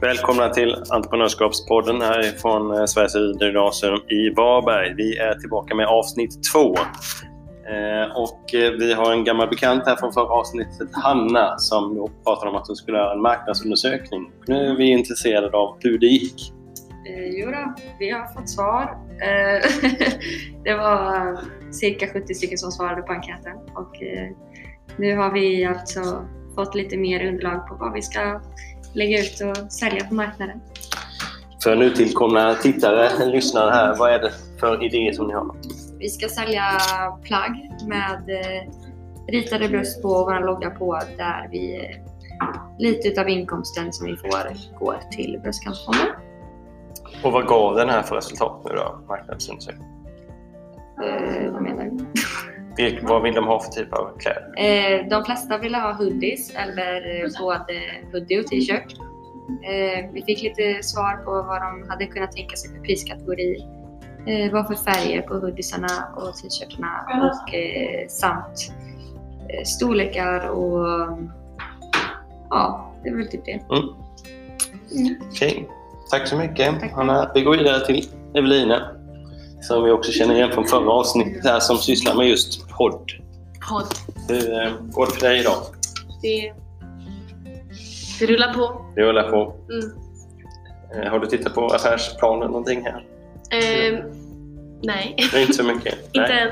Välkomna till Entreprenörskapspodden härifrån eh, Sveriges Gymnasium i Varberg. Vi är tillbaka med avsnitt två. Eh, och eh, vi har en gammal bekant här från förra avsnittet, Hanna, som pratade om att hon skulle göra en marknadsundersökning. Nu är vi intresserade av hur det gick. Jo då, vi har fått svar. Det var cirka 70 stycken som svarade på enkäten och nu har vi alltså fått lite mer underlag på vad vi ska lägga ut och sälja på marknaden. För nytillkomna tittare, lyssnare här, vad är det för idéer som ni har? Vi ska sälja plagg med eh, ritade bröst på och vår logga på där vi eh, lite utav inkomsten som vi får går till bröstcancerfonden. Och vad gav den här för resultat nu då, marknadsundersökningen? Eh, vad menar du? Vilk- Vad vill de ha för typ av kläder? Eh, de flesta ville ha hoodies eller eh, både hoodie och t-shirt. Eh, vi fick lite svar på vad de hade kunnat tänka sig för priskategori. Eh, vad för färger på hoodiesarna och t-shirtarna och eh, samt storlekar och ja, det är väl typ det. Mm. Mm. Okej, tack så mycket Tack. Hanna. Vi går vidare till Evelina som vi också känner igen från förra avsnittet här som sysslar med just podd. podd. Hur eh, går det för dig idag? Det, det rullar på. Det rullar på. Mm. Eh, Har du tittat på affärsplanen någonting här? Ehm, nej, inte så mycket. inte än.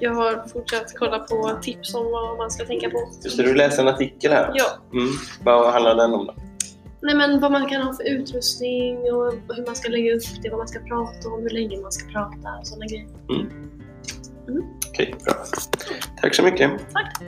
Jag har fortsatt kolla på tips om vad man ska tänka på. Just det, du läste en artikel här. Ja, Mm. Vad handlar den om då? Nej men vad man kan ha för utrustning och hur man ska lägga upp det, vad man ska prata om, hur länge man ska prata och sådana grejer. Okej, bra. Tack så mycket. Tack!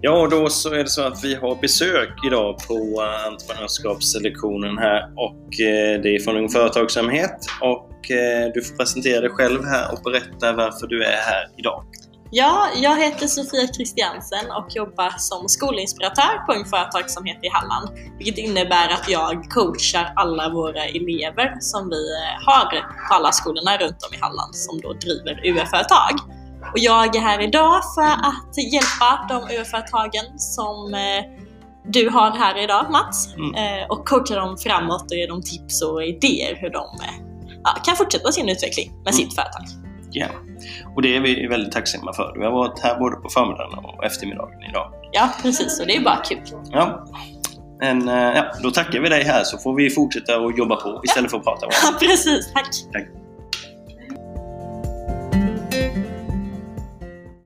Ja, och då så är det så att vi har besök idag på eh, entreprenörskapslektionen här och eh, det är från Ung Företagsamhet och eh, du får presentera dig själv här och berätta varför du är här idag. Ja, jag heter Sofia Kristiansen och jobbar som skolinspiratör på Ung Företagsamhet i Halland. Vilket innebär att jag coachar alla våra elever som vi har på alla skolorna runt om i Halland som då driver UF-företag. Och jag är här idag för att hjälpa de UF-företagen som eh, du har här idag Mats Mm. eh, och coacha dem framåt och ge dem tips och idéer hur de eh, ja, kan fortsätta sin utveckling med sitt företag. Ja. Och det är vi väldigt tacksamma för. Du har varit här både på förmiddagen och eftermiddagen idag. Ja, precis. Och det är bara kul. Ja. Men ja, då tackar vi dig här så får vi fortsätta att jobba på istället för att prata. Ja, precis. Tack. Tack.